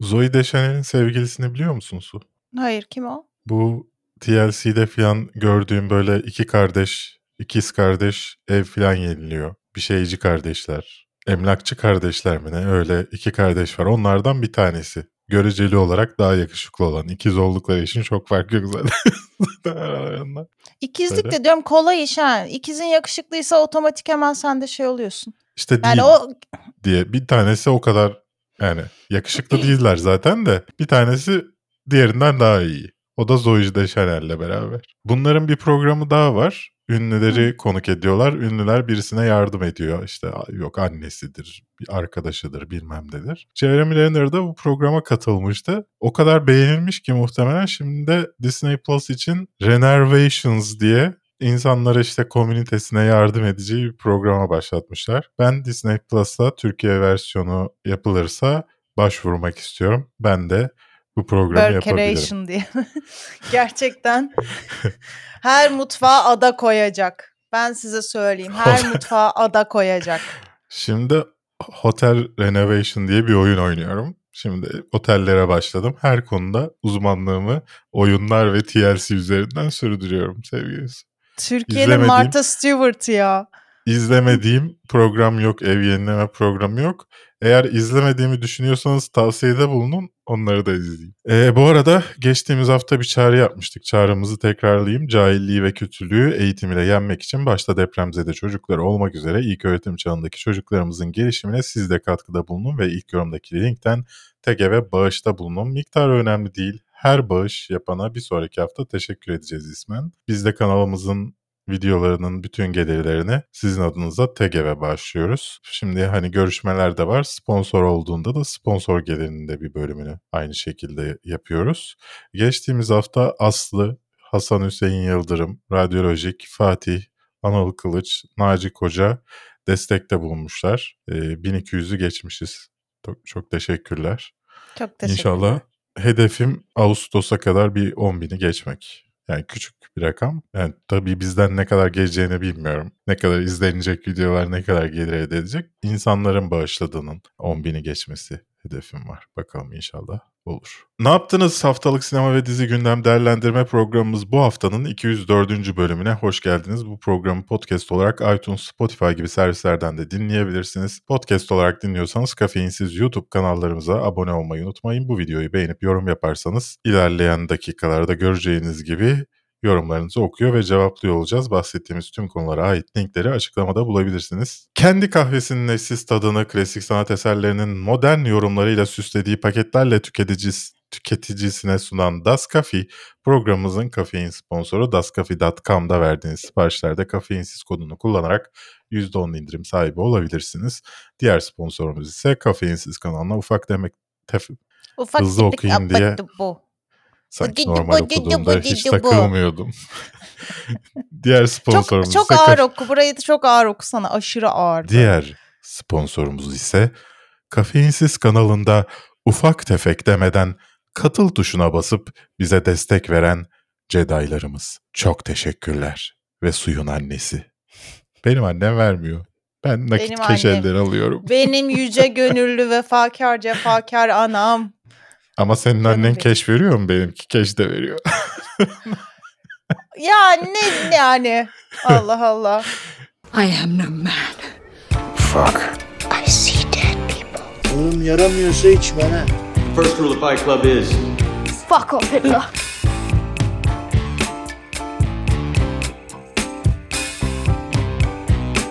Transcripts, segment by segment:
Zoe Deschanel'in sevgilisini biliyor musun Su? Hayır kim o? Bu TLC'de falan gördüğüm böyle iki kardeş, ikiz kardeş ev falan yeniliyor. Bir şeyci kardeşler. Emlakçı kardeşler mi ne? Öyle iki kardeş var. Onlardan bir tanesi. Göreceli olarak daha yakışıklı olan. ikiz oldukları için çok fark yok zaten aralarında. İkizlik Böyle. de diyorum kolay iş ha. İkizin yakışıklıysa otomatik hemen sen de şey oluyorsun. İşte Yani değil o diye. Bir tanesi o kadar yani yakışıklı değiller zaten de. Bir tanesi diğerinden daha iyi. O da Zoe Deschanel'le beraber. Bunların bir programı daha var. Ünlüleri konuk ediyorlar. Ünlüler birisine yardım ediyor. İşte yok annesidir, bir arkadaşıdır bilmem nedir. Jeremy Renner da bu programa katılmıştı. O kadar beğenilmiş ki muhtemelen şimdi de Disney Plus için Renervations diye insanlara işte komünitesine yardım edeceği bir programa başlatmışlar. Ben Disney Plus'ta Türkiye versiyonu yapılırsa başvurmak istiyorum. Ben de bu programı yapabilirim. Diye. Gerçekten her mutfağa ada koyacak. Ben size söyleyeyim. Her mutfağa ada koyacak. Şimdi Hotel Renovation diye bir oyun oynuyorum. Şimdi otellere başladım. Her konuda uzmanlığımı oyunlar ve TLC üzerinden sürdürüyorum sevgilisi. Türkiye'nin Martha Stewart ya. İzlemediğim program yok, ev yenileme programı yok. Eğer izlemediğimi düşünüyorsanız tavsiyede bulunun, onları da izleyin. Ee, bu arada geçtiğimiz hafta bir çağrı yapmıştık. Çağrımızı tekrarlayayım. Cahilliği ve kötülüğü eğitim ile yenmek için başta depremzede çocukları olmak üzere ilk öğretim çağındaki çocuklarımızın gelişimine siz de katkıda bulunun ve ilk yorumdaki linkten TGV bağışta bulunun. Miktarı önemli değil. Her bağış yapana bir sonraki hafta teşekkür edeceğiz ismen. Biz de kanalımızın videolarının bütün gelirlerini sizin adınıza TGV bağışlıyoruz. Şimdi hani görüşmeler de var. Sponsor olduğunda da sponsor gelirinin de bir bölümünü aynı şekilde yapıyoruz. Geçtiğimiz hafta Aslı, Hasan Hüseyin Yıldırım, Radyolojik, Fatih, Anıl Kılıç, Naci Koca destekte bulunmuşlar. Ee, 1200'ü geçmişiz. Çok, çok teşekkürler. Çok teşekkür İnşallah hedefim Ağustos'a kadar bir 10 bini geçmek. Yani küçük bir rakam. Yani tabii bizden ne kadar geleceğini bilmiyorum. Ne kadar izlenecek videolar ne kadar gelir elde edecek. İnsanların bağışladığının 10 bini geçmesi hedefim var. Bakalım inşallah olur. Ne yaptınız haftalık sinema ve dizi gündem değerlendirme programımız bu haftanın 204. bölümüne hoş geldiniz. Bu programı podcast olarak iTunes, Spotify gibi servislerden de dinleyebilirsiniz. Podcast olarak dinliyorsanız kafeinsiz YouTube kanallarımıza abone olmayı unutmayın. Bu videoyu beğenip yorum yaparsanız ilerleyen dakikalarda göreceğiniz gibi yorumlarınızı okuyor ve cevaplıyor olacağız. Bahsettiğimiz tüm konulara ait linkleri açıklamada bulabilirsiniz. Kendi kahvesinin eşsiz tadını klasik sanat eserlerinin modern yorumlarıyla süslediği paketlerle tüketici, tüketicisine sunan Das Coffee programımızın kafein sponsoru dascafe.com'da verdiğiniz siparişlerde kafeinsiz kodunu kullanarak %10 indirim sahibi olabilirsiniz. Diğer sponsorumuz ise kafeinsiz kanalına ufak demek tef- Ufak Hızlı okuyayım diye bu. Sanki normal okuduğumda hiç takılmıyordum. Diğer Çok, sponsorumuz çok ise ağır oku. Burayı da çok ağır okusana. Aşırı ağır. Diğer sponsorumuz ise Kafeinsiz kanalında ufak tefek demeden katıl tuşuna basıp bize destek veren Jedi'larımız. Çok teşekkürler. Ve suyun annesi. Benim annem vermiyor. Ben nakit Benim keş annem. elden alıyorum. Benim yüce gönüllü vefakar cefakar anam. Ama senin annen benim. keş veriyor mu? Benimki keş de veriyor. Ya ne yani? Allah Allah. I am no man. Fuck. I see dead people. Oğlum yaramıyorsa içme ha. First rule of Fight Club is Fuck off, Hitler.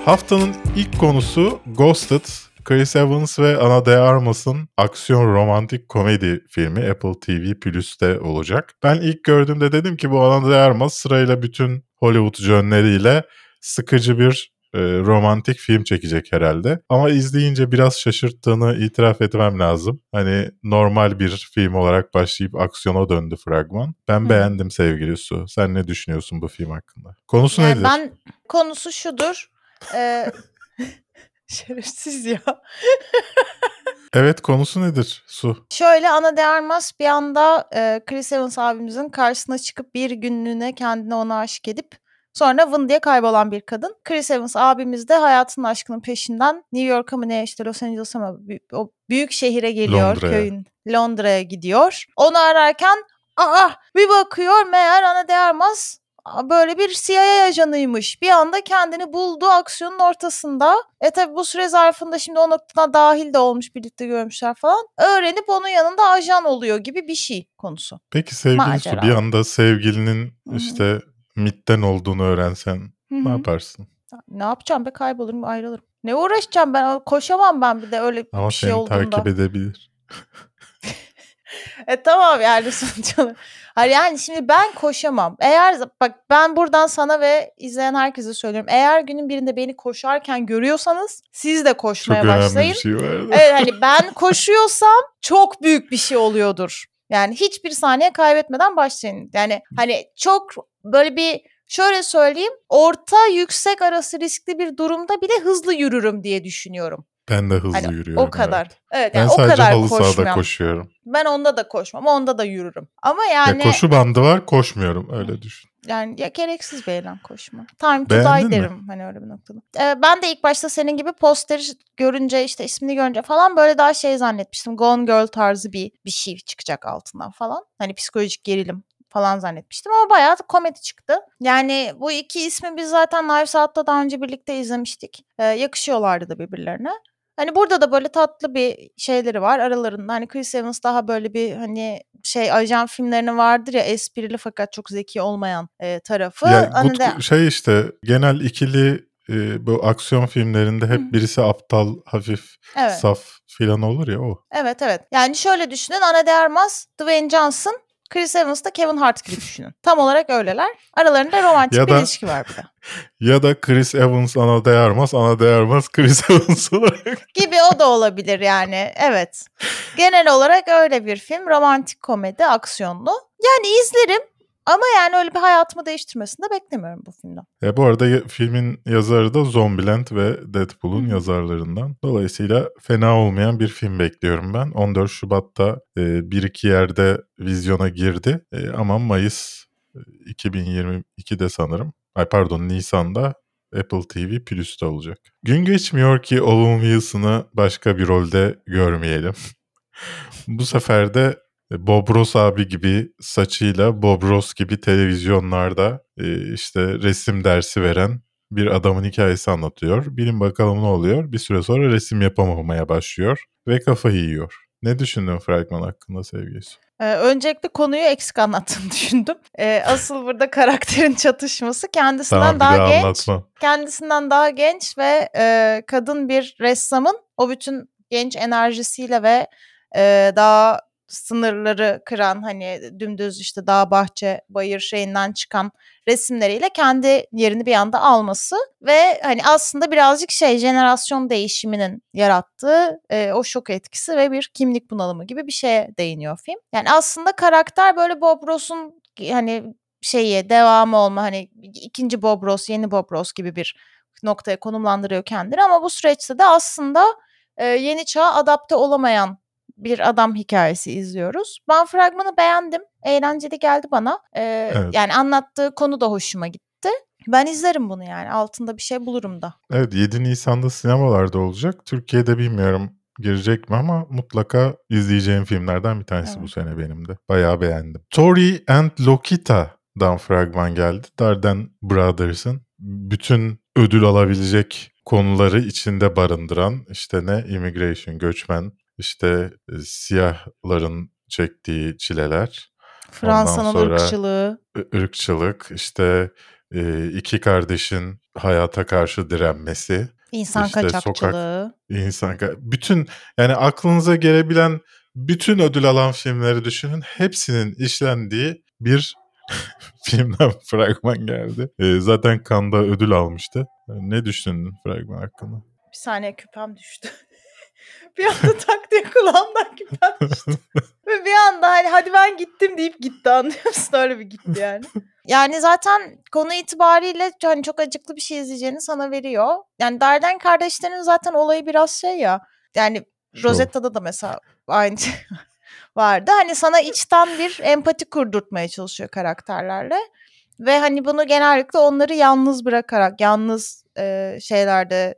Haftanın ilk konusu Ghosted. Chris Evans ve Ana de Armas'ın aksiyon romantik komedi filmi Apple TV Plus'te olacak. Ben ilk gördüğümde dedim ki bu Ana de Armas sırayla bütün Hollywood jönleriyle sıkıcı bir e, romantik film çekecek herhalde. Ama izleyince biraz şaşırttığını itiraf etmem lazım. Hani normal bir film olarak başlayıp aksiyona döndü fragman. Ben Hı. beğendim sevgili Su. Sen ne düşünüyorsun bu film hakkında? Konusu Yani nedir? ben konusu şudur. Ee, şerefsiz ya. Evet konusu nedir Su? Şöyle Ana de Armas bir anda e, Chris Evans abimizin karşısına çıkıp bir günlüğüne kendine ona aşık edip Sonra vın diye kaybolan bir kadın. Chris Evans abimiz de hayatının aşkının peşinden New York'a mı ne işte Los Angeles'a mı o büyük şehire geliyor Londra'ya. köyün. Londra'ya gidiyor. Onu ararken aa bir bakıyor meğer Ana de Armas böyle bir CIA ajanıymış. Bir anda kendini buldu aksiyonun ortasında. E tabi bu süre zarfında şimdi o noktadan dahil de olmuş birlikte görmüşler falan. Öğrenip onun yanında ajan oluyor gibi bir şey konusu. Peki sevgili Su bir Macera. anda sevgilinin işte MIT'ten olduğunu öğrensen Hı ne yaparsın? Ne yapacağım be kaybolurum ayrılırım. Ne uğraşacağım ben koşamam ben bir de öyle Ama bir şey seni olduğunda. takip edebilir. E tamam yani sonuç olarak. Hayır yani şimdi ben koşamam. Eğer bak ben buradan sana ve izleyen herkese söylüyorum. Eğer günün birinde beni koşarken görüyorsanız siz de Çok koşmaya önemli başlayın. bir şey vardı. Evet hani ben koşuyorsam çok büyük bir şey oluyordur. Yani hiçbir saniye kaybetmeden başlayın. Yani hani çok böyle bir şöyle söyleyeyim orta yüksek arası riskli bir durumda bile hızlı yürürüm diye düşünüyorum. Ben de hızlı Hani yürüyorum. o kadar. evet. Evet, Ben yani o sadece kadar halı sahada koşuyorum. Ben onda da koşmam, onda da yürürüm. Ama Ya yani koşu bandı var koşmuyorum öyle düşün. yani ya gereksiz bir eylem koşma. Time to Beğendin die mi? derim hani öyle bir noktada. Ee, ben de ilk başta senin gibi posteri görünce işte ismini görünce falan böyle daha şey zannetmiştim. Gone Girl tarzı bir bir şey çıkacak altından falan. Hani psikolojik gerilim falan zannetmiştim ama bayağı komedi çıktı. Yani bu iki ismi biz zaten Knives Out'ta daha önce birlikte izlemiştik. Ee, yakışıyorlardı da birbirlerine. Hani burada da böyle tatlı bir şeyleri var aralarında. Hani Chris Evans daha böyle bir hani şey ajan filmlerine vardır ya esprili fakat çok zeki olmayan e, tarafı. Ya Hani bu de- şey işte genel ikili e, bu aksiyon filmlerinde hep Hı. birisi aptal, hafif, evet. saf filan olur ya o. Evet evet. Yani şöyle düşünün. Ana de Armas, Dwayne Johnson, Chris Evans da Kevin Hart gibi düşünün. Tam olarak öyleler. Aralarında romantik Ya bir da- ilişki var bir de. Ya da Chris Evans Ana de Armas, Ana de Armas Chris Evans olarak. Gibi o da olabilir yani. Evet. Genel olarak öyle bir film. Romantik komedi, aksiyonlu. Yani izlerim. Ama yani öyle bir hayatımı değiştirmesini de beklemiyorum bu filmden. E, bu arada ya- filmin yazarı da Zombieland ve Deadpool'un yazarlarından. Dolayısıyla fena olmayan bir film bekliyorum ben. 14 Şubat'ta e, bir iki yerde vizyona girdi. E, ama Mayıs e, 2022'de sanırım. Ay pardon Nisan'da Apple TV Plus'ta olacak. Gün geçmiyor ki Owen Wilson'ı başka bir rolde görmeyelim. Bu sefer de Bob Ross abi gibi saçıyla Bob Ross gibi televizyonlarda e, işte resim dersi veren bir adamın hikayesi anlatıyor. Bilin bakalım ne oluyor. Bir süre sonra resim yapamamaya başlıyor ve kafayı yiyor. Ne düşündün fragman hakkında sevgilisi? Ee, öncelikle konuyu eksik anlattığını düşündüm. Ee, asıl burada karakterin çatışması kendisinden Tamam daha daha genç. anlatma. kendisinden daha genç ve e, kadın bir ressamın o bütün genç enerjisiyle ve e, daha sınırları kıran hani dümdüz işte dağ bahçe bayır şeyinden çıkan resimleriyle kendi yerini bir anda alması ve hani aslında birazcık şey jenerasyon değişiminin yarattığı e, o şok etkisi ve bir kimlik bunalımı gibi bir şeye değiniyor film. Yani aslında karakter böyle Bob Ross'un hani şeyi devamı olma hani ikinci Bob Ross yeni Bob Ross gibi bir noktaya konumlandırıyor kendini ama bu süreçte de aslında e, yeni çağa adapte olamayan bir adam hikayesi izliyoruz. Ben fragmanı beğendim. Eğlenceli geldi bana. E, Evet. Yani anlattığı konu da hoşuma gitti. Ben izlerim bunu yani. Altında bir şey bulurum da. Evet 7 Nisan'da sinemalarda olacak. Türkiye'de bilmiyorum girecek mi ama mutlaka izleyeceğim filmlerden bir tanesi bu Evet. sene benim de. Bayağı beğendim. Tori and Lokita'dan fragman geldi. Darden Brothers'ın bütün ödül alabilecek konuları içinde barındıran işte ne immigration, göçmen, işte e, siyahların çektiği çileler, Fransa'nın sonra- ırkçılığı. ırkçılık, işte e, iki kardeşin hayata karşı direnmesi, insan İşte sokak- kaçakçılığı. insan ka- bütün yani aklınıza gelebilen bütün ödül alan filmleri düşünün. Hepsinin işlendiği bir filmden fragman geldi. E, zaten Cannes'da ödül almıştı. E, Ne düşündün fragman hakkında? Bir saniye küpem düştü. bir anda tak diye kulağımdan küpem düştü. Ve bir anda hani hadi ben gittim deyip gitti anlıyor musun? Öyle bir gitti yani. Yani zaten konu itibariyle hani çok acıklı bir şey izleyeceğini sana veriyor. Yani Darden kardeşlerin zaten olayı biraz şey ya. Yani. Rosetta'da da mesela aynı şey vardı. Hani sana içten bir empati kurdurtmaya çalışıyor karakterlerle. Ve hani bunu genellikle onları yalnız bırakarak, yalnız e, şeylerde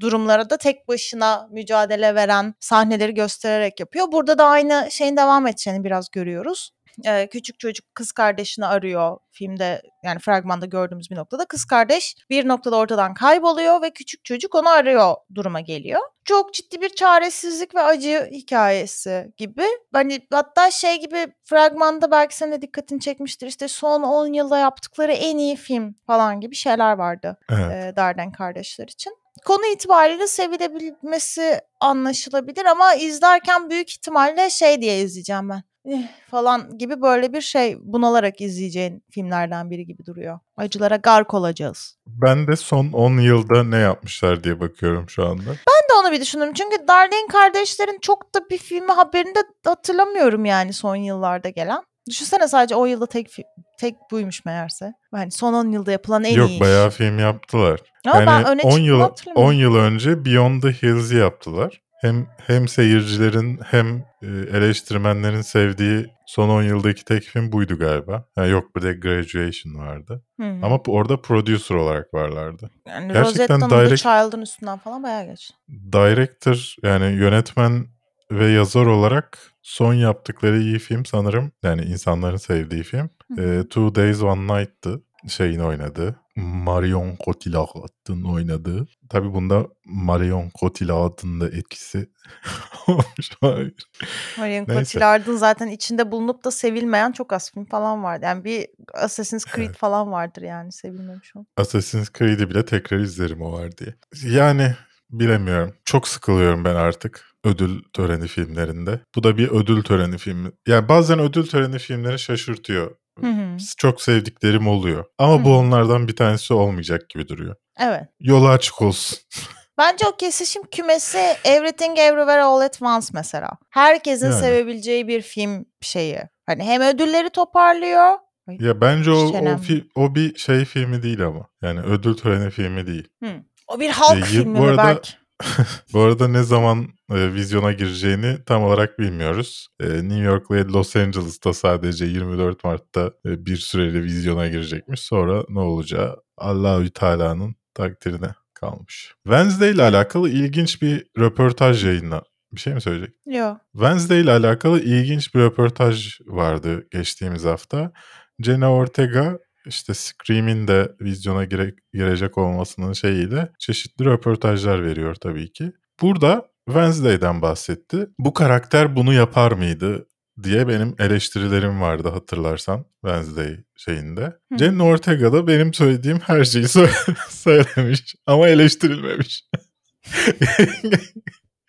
durumlara da tek başına mücadele veren sahneleri göstererek yapıyor. Burada da aynı şeyin devam edeceğini biraz görüyoruz. Ee, küçük çocuk kız kardeşini arıyor filmde yani fragmanda gördüğümüz bir noktada kız kardeş bir noktada ortadan kayboluyor ve küçük çocuk onu arıyor duruma geliyor. Çok ciddi bir çaresizlik ve acı hikayesi gibi. Hani hatta şey gibi fragmanda belki senin de dikkatini çekmiştir işte son 10 yılda yaptıkları en iyi film falan gibi şeyler vardı Evet. e, Darden kardeşler için. Konu itibariyle sevilebilmesi anlaşılabilir ama izlerken büyük ihtimalle şey diye izleyeceğim ben. "Eh" falan gibi böyle bir şey bunalarak izleyeceğin filmlerden biri gibi duruyor. Acılara gark olacağız. Ben de son 10 yılda ne yapmışlar diye bakıyorum şu anda. Ben de onu bir düşündüm. Çünkü Darlene kardeşlerin çok da bir filmi haberinde hatırlamıyorum yani son yıllarda gelen. Düşünsene sadece o yılda tek tek buymuş meğerse. Yani son 10 yılda yapılan en Yok iyi iş. bayağı film yaptılar. Ama ben öne 10 çıktığını yıl hatırlamıyorum. 10 yıl önce Beyond the Hills'i yaptılar. Hem hem seyircilerin hem e, eleştirmenlerin sevdiği son 10 yıldaki tek film buydu galiba. Ha, yok bir de Graduation vardı. Hı hı. Ama orada producer olarak varlardı. yani gerçekten Rosetta'nın The direct- Child'ın üstünden falan bayağı geç. Director yani yönetmen ve yazar olarak son yaptıkları iyi film sanırım yani insanların sevdiği film e, Two Days One Night'tı şeyin oynadığı. Marion Cotillard'ın oynadığı. Tabi bunda Marion Cotillard'ın da etkisi olmuş olabilir. Marion. Cotillard'ın zaten içinde bulunup da sevilmeyen çok az film falan vardı. Yani bir Assassin's Creed Evet. falan vardır yani sevilmemiş olan. Assassin's Creed'i bile tekrar izlerim o var diye. Yani bilemiyorum. Çok sıkılıyorum ben artık ödül töreni filmlerinde. Bu da bir ödül töreni filmi. Yani bazen ödül töreni filmleri şaşırtıyor. Hı hı. Çok sevdiklerim oluyor. Ama Hı bu hı. onlardan bir tanesi olmayacak gibi duruyor. Evet. Yolu açık olsun. Bence o kesişim kümesi Everything Everywhere All at Once mesela. Herkesin Yani. sevebileceği bir film şeyi. Hani hem ödülleri toparlıyor. Ya bence o, o, fi- o bir şey filmi değil ama. Yani ödül töreni filmi değil. O bir halk Ee, filmi bu arada- belki? Bu arada ne zaman e, vizyona gireceğini tam olarak bilmiyoruz. E, New York ve Los Angeles'ta sadece 24 Mart'ta e, bir süreli vizyona girecekmiş. Sonra ne olacağı Allahü Teala'nın takdirine kalmış. Wednesday ile alakalı ilginç bir röportaj yayınla. Bir şey mi söyleyecek? Yok. Wednesday ile alakalı ilginç bir röportaj vardı geçtiğimiz hafta. Jenna Ortega işte Scream'in de vizyona gire- girecek olmasının şeyiyle çeşitli röportajlar veriyor tabii ki. Burada Wednesday'den bahsetti. Bu karakter bunu yapar mıydı diye benim eleştirilerim vardı hatırlarsan Wednesday şeyinde. Hı. Jenna Ortega da benim söylediğim her şeyi sö- söylemiş ama eleştirilmemiş.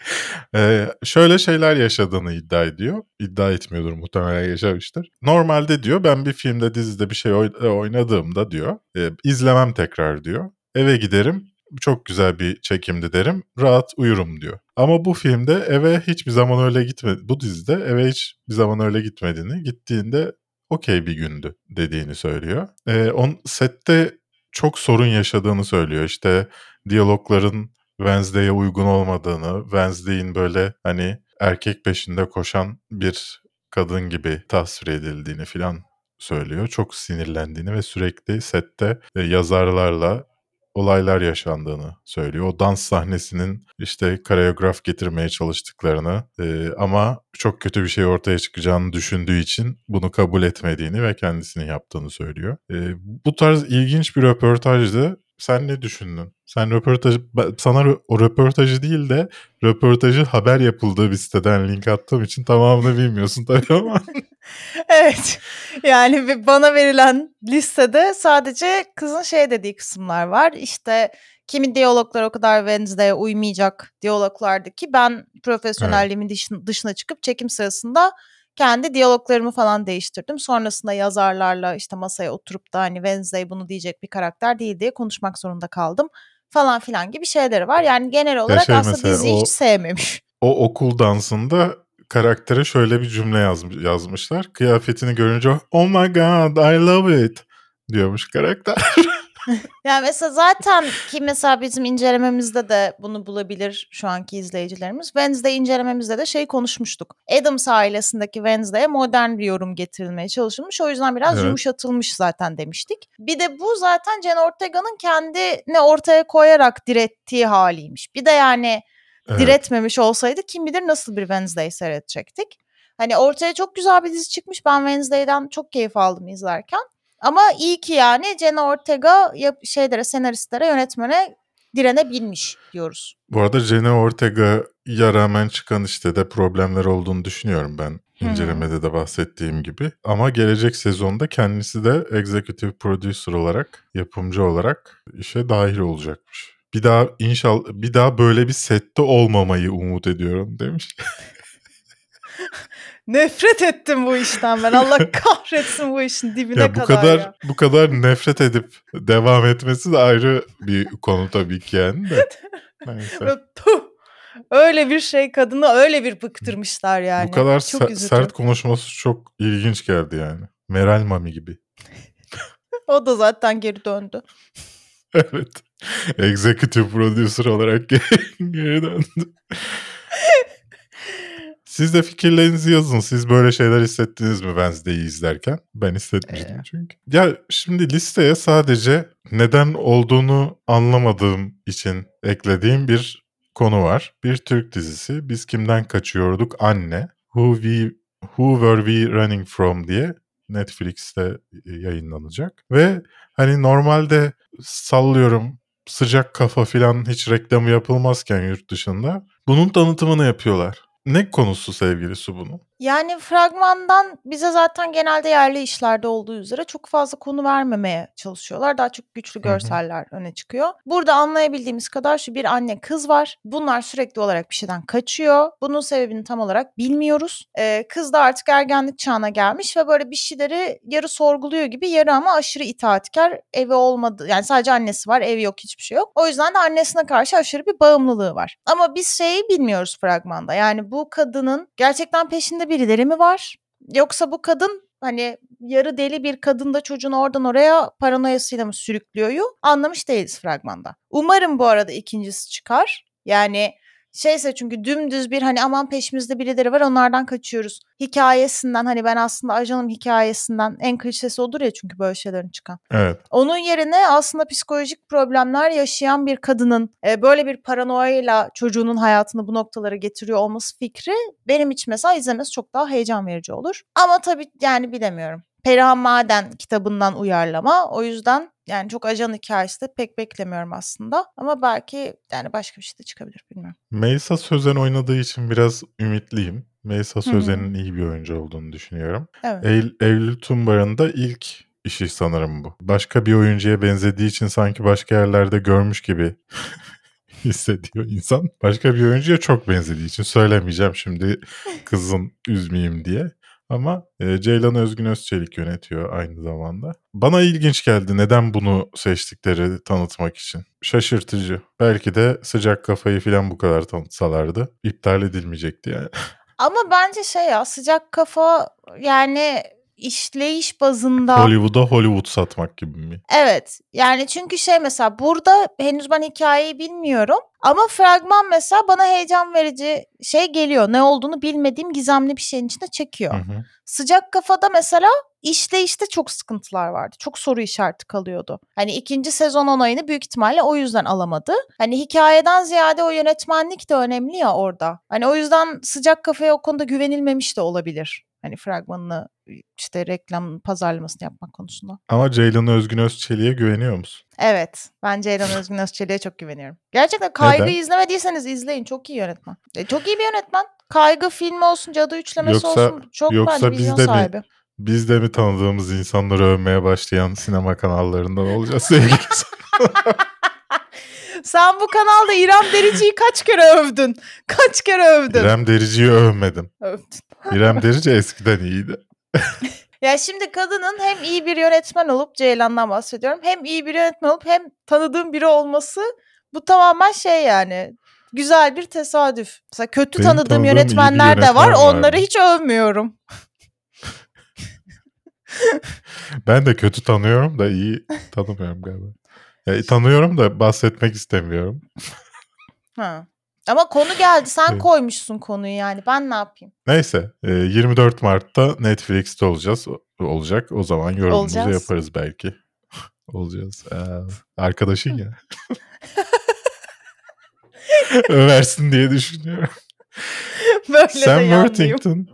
Ee, şöyle şeyler yaşadığını iddia ediyor. İddia etmiyordur muhtemelen yaşamıştır. Normalde diyor ben bir filmde dizide bir şey oy- oynadığımda diyor e, izlemem tekrar diyor. Eve giderim çok güzel bir çekimdi derim rahat uyurum diyor. Ama bu filmde eve hiçbir zaman öyle gitmedi. Bu dizide eve hiçbir zaman öyle gitmediğini gittiğinde okey bir gündü dediğini söylüyor. Ee, on sette çok sorun yaşadığını söylüyor. İşte diyalogların Wednesday'e uygun olmadığını, Wednesday'in böyle hani erkek peşinde koşan bir kadın gibi tasvir edildiğini filan söylüyor. Çok sinirlendiğini ve sürekli sette e, yazarlarla olaylar yaşandığını söylüyor. O dans sahnesinin işte koreograf getirmeye çalıştıklarını e, ama çok kötü bir şey ortaya çıkacağını düşündüğü için bunu kabul etmediğini ve kendisinin yaptığını söylüyor. E, bu tarz ilginç bir röportajdı. Sen ne düşündün? Sen röportaj sana o röportajı değil de röportajın haber yapıldığı bir siteden link attığım için tamamını bilmiyorsun tabii ama. Evet. Yani bana verilen listede sadece kızın şey dediği kısımlar var. İşte kimi diyaloglar o kadar Wednesday'e uymayacak diyaloglardı ki ben profesyonelliğimin dışın- dışına çıkıp çekim sırasında kendi diyaloglarımı falan değiştirdim. Sonrasında yazarlarla işte masaya oturup da hani Wednesday bunu diyecek bir karakter değil diye konuşmak zorunda kaldım falan filan gibi şeyleri var. Yani genel olarak şey aslında mesela diziyi o- hiç sevmemiş. O okul dansında karaktere şöyle bir cümle yazmış, yazmışlar. Kıyafetini görünce oh my god I love it diyormuş karakter. Yani mesela zaten ki mesela bizim incelememizde de bunu bulabilir şu anki izleyicilerimiz. Wednesday incelememizde de şey konuşmuştuk. Adams ailesindeki Wednesday'e modern bir yorum getirilmeye çalışılmış. O yüzden biraz Evet. yumuşatılmış zaten demiştik. Bir de bu zaten Jenna Ortega'nın kendini ortaya koyarak direttiği haliymiş. Bir de yani Evet. diretmemiş olsaydı kim bilir nasıl bir Wednesday seyredecektik. Hani ortaya çok güzel bir dizi çıkmış. Ben Wednesday'den çok keyif aldım izlerken. Ama iyi ki yani Jenna Ortega yap- şeylere, senaristlere, yönetmene direnebilmiş diyoruz. Bu arada Jenna Ortega'ya rağmen çıkan işte de problemler olduğunu düşünüyorum ben. İncelemede de bahsettiğim gibi. Ama gelecek sezonda kendisi de executive producer olarak, yapımcı olarak işe dahil olacakmış. Bir daha inşallah bir daha böyle bir sette olmamayı umut ediyorum demiş. Nefret ettim bu işten ben. Allah kahretsin bu işin dibine ya bu kadar, kadar ya. bu kadar nefret edip devam etmesi de ayrı bir konu tabii ki yani de. Neyse. Öyle bir şey kadını öyle bir bıktırmışlar yani. Bu kadar Çok se- üzücü. sert konuşması çok ilginç geldi yani. Meral Mami gibi. O da zaten geri döndü. Evet. Executive producer olarak geri döndü. Siz de fikirlerinizi yazın. Siz böyle şeyler hissettiniz mi Wednesday'i izlerken? Ben hissetmiştim Ee. çünkü. Ya şimdi listeye sadece neden olduğunu anlamadığım için eklediğim bir konu var. Bir Türk dizisi. Biz kimden kaçıyorduk? Anne. Who we Who Were We Running From diye Netflix'te e, yayınlanacak. Ve hani normalde sallıyorum sıcak kafa filan hiç reklamı yapılmazken yurt dışında bunun tanıtımını yapıyorlar. Ne konusu sevgili Su bunun? Yani fragmandan bize zaten genelde yerli işlerde olduğu üzere çok fazla konu vermemeye çalışıyorlar. Daha çok güçlü Hı hı. görseller öne çıkıyor. Burada anlayabildiğimiz kadar şu bir anne kız var. Bunlar sürekli olarak bir şeyden kaçıyor. Bunun sebebini tam olarak bilmiyoruz. Ee, kız da artık ergenlik çağına gelmiş ve böyle bir şeyleri yarı sorguluyor gibi yarı ama aşırı itaatkar. Evi olmadı yani sadece annesi var evi yok hiçbir şey yok. O yüzden de annesine karşı aşırı bir bağımlılığı var. Ama biz şeyi bilmiyoruz fragmanda. Yani bu kadının gerçekten peşinde birileri mi var? Yoksa bu kadın hani yarı deli bir kadın da çocuğunu oradan oraya paranoyasıyla mı sürüklüyor? Anlamış değiliz fragmanda. Umarım bu arada ikincisi çıkar. Yani şeyse çünkü dümdüz bir hani aman peşimizde birileri var onlardan kaçıyoruz. Hikayesinden hani ben aslında ajanım hikayesinden en klişesi odur ya çünkü böyle şeylerin çıkan. Evet. Onun yerine aslında psikolojik problemler yaşayan bir kadının e, böyle bir paranoyayla çocuğunun hayatını bu noktalara getiriyor olması fikri benim için mesela izlemesi çok daha heyecan verici olur. Ama tabii yani bilemiyorum. Perihan Maden kitabından uyarlama. O yüzden yani çok ajan hikayesi de pek beklemiyorum aslında. Ama belki yani başka bir şey de çıkabilir bilmiyorum. Meysa Sözen oynadığı için biraz ümitliyim. Hı. Sözen'in iyi bir oyuncu olduğunu düşünüyorum. Evet. Eylül, Eylül Tumbar'ın da ilk işi sanırım bu. Başka bir oyuncuya benzediği için sanki başka yerlerde görmüş gibi hissediyor insan. Başka bir oyuncuya çok benzediği için söylemeyeceğim şimdi kızın üzmeyeyim diye. Ama e, Ceylan Özgün Özçelik yönetiyor aynı zamanda. Bana ilginç geldi neden bunu seçtikleri tanıtmak için. Şaşırtıcı. Belki de sıcak kafayı falan bu kadar tanıtsalardı iptal edilmeyecekti yani. Ama bence şey ya sıcak kafa yani işleyiş bazında Hollywood'a Hollywood satmak gibi mi? Evet. Yani çünkü şey mesela burada henüz ben hikayeyi bilmiyorum. Ama fragman mesela bana heyecan verici şey geliyor. Ne olduğunu bilmediğim gizemli bir şeyin içine çekiyor. Hı hı. Sıcak kafada mesela işleyişte çok sıkıntılar vardı. Çok soru işareti kalıyordu. Hani ikinci sezon onayını büyük ihtimalle o yüzden alamadı. Hani hikayeden ziyade o yönetmenlik de önemli ya orada. Hani o yüzden sıcak kafaya o konuda güvenilmemiş de olabilir. Hani fragmanını işte reklam pazarlamasını yapmak konusunda. Ama Ceylan Özgün Özçelik'e güveniyor musun? Evet. Ben Ceylan Özgün Özçelik'e çok güveniyorum. Gerçekten Kaygı'yı Neden? izlemediyseniz izleyin. Çok iyi yönetmen. E, çok iyi bir yönetmen. Kaygı filmi olsun, Cadı Üçlemesi Yoksa- olsun. Çok yoksa bence vizyon bizde mi? sahibi. Biz de mi tanıdığımız insanları övmeye başlayan sinema kanallarından olacağız sevgili Sen bu kanalda İrem Derici'yi kaç kere övdün? Kaç kere övdün? İrem Derici'yi övmedim. Övdün. İrem Derici eskiden iyiydi. Ya şimdi kadının hem iyi bir yönetmen olup Ceylan'dan bahsediyorum. Hem iyi bir yönetmen olup hem tanıdığım biri olması bu tamamen şey yani güzel bir tesadüf. Mesela kötü Benim tanıdığım yönetmenler de var. yönetmen var Onları hiç övmüyorum. Ben de kötü tanıyorum da iyi tanımıyorum galiba. Ya, tanıyorum da bahsetmek istemiyorum. Ha. Ama konu geldi. Sen koymuşsun konuyu yani. Ben ne yapayım? Neyse, eee, 24 Mart'ta Netflix'te olacağız olacak. O zaman yorumumuzu Olacağız. yaparız belki. Olacağız. Eee, arkadaşın ya. Översin diye düşünüyorum. Böyle Sam de. Worthington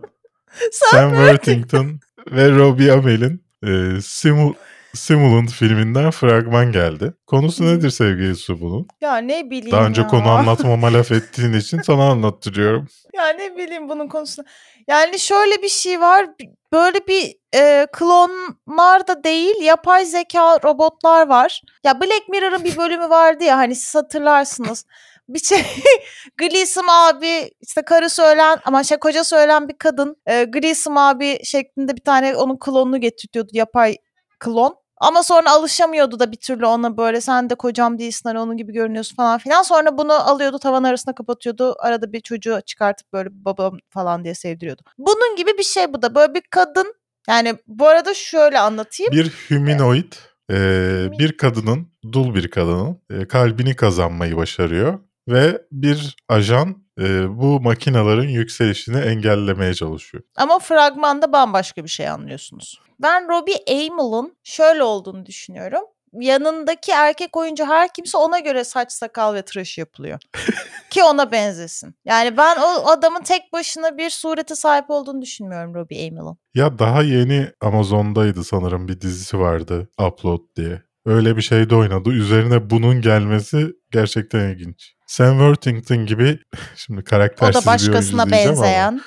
Sam Worthington ve Robbie Amell'in eee, Simu Simulant filminden fragman geldi. Konusu nedir sevgili Su bunun? Ya ne bileyim Daha önce ya. konu anlatmama laf ettiğin için sana anlattırıyorum. Ya ne bileyim bunun konusunu. Yani şöyle bir şey var. Böyle bir e, klonlar da değil, yapay zeka robotlar var. Ya Black Mirror'ın bir bölümü vardı ya hani siz hatırlarsınız. Bir şey Gleason abi işte karı söylen ama şey koca söylen bir kadın e, Gleason abi şeklinde bir tane onun klonunu getiriyordu yapay klon. Ama sonra alışamıyordu da bir türlü ona böyle sen de kocam değilsin hani onun gibi görünüyorsun falan filan. Sonra bunu alıyordu tavan arasına kapatıyordu. Arada bir çocuğu çıkartıp böyle babam falan diye sevdiriyordu. Bunun gibi bir şey bu da. Böyle bir kadın yani bu arada şöyle anlatayım. Bir humanoid eee, bir kadının, dul bir kadının eee, kalbini kazanmayı başarıyor ve bir ajan eee, bu makinaların yükselişini engellemeye çalışıyor. Ama fragmanda bambaşka bir şey anlıyorsunuz. Ben Robbie Amell'ın şöyle olduğunu düşünüyorum. Yanındaki erkek oyuncu her kimse ona göre saç sakal ve tıraş yapılıyor. Ki ona benzesin. Yani ben o adamın tek başına bir surete sahip olduğunu düşünmüyorum Robbie Amell'ın. Ya daha yeni Amazon'daydı sanırım bir dizisi vardı Upload diye. Öyle bir şeyde oynadı. Üzerine bunun gelmesi gerçekten ilginç. Sam Worthington gibi şimdi O karaktersiz da bir oyuncu başkasına diyeceğim ama benzeyen.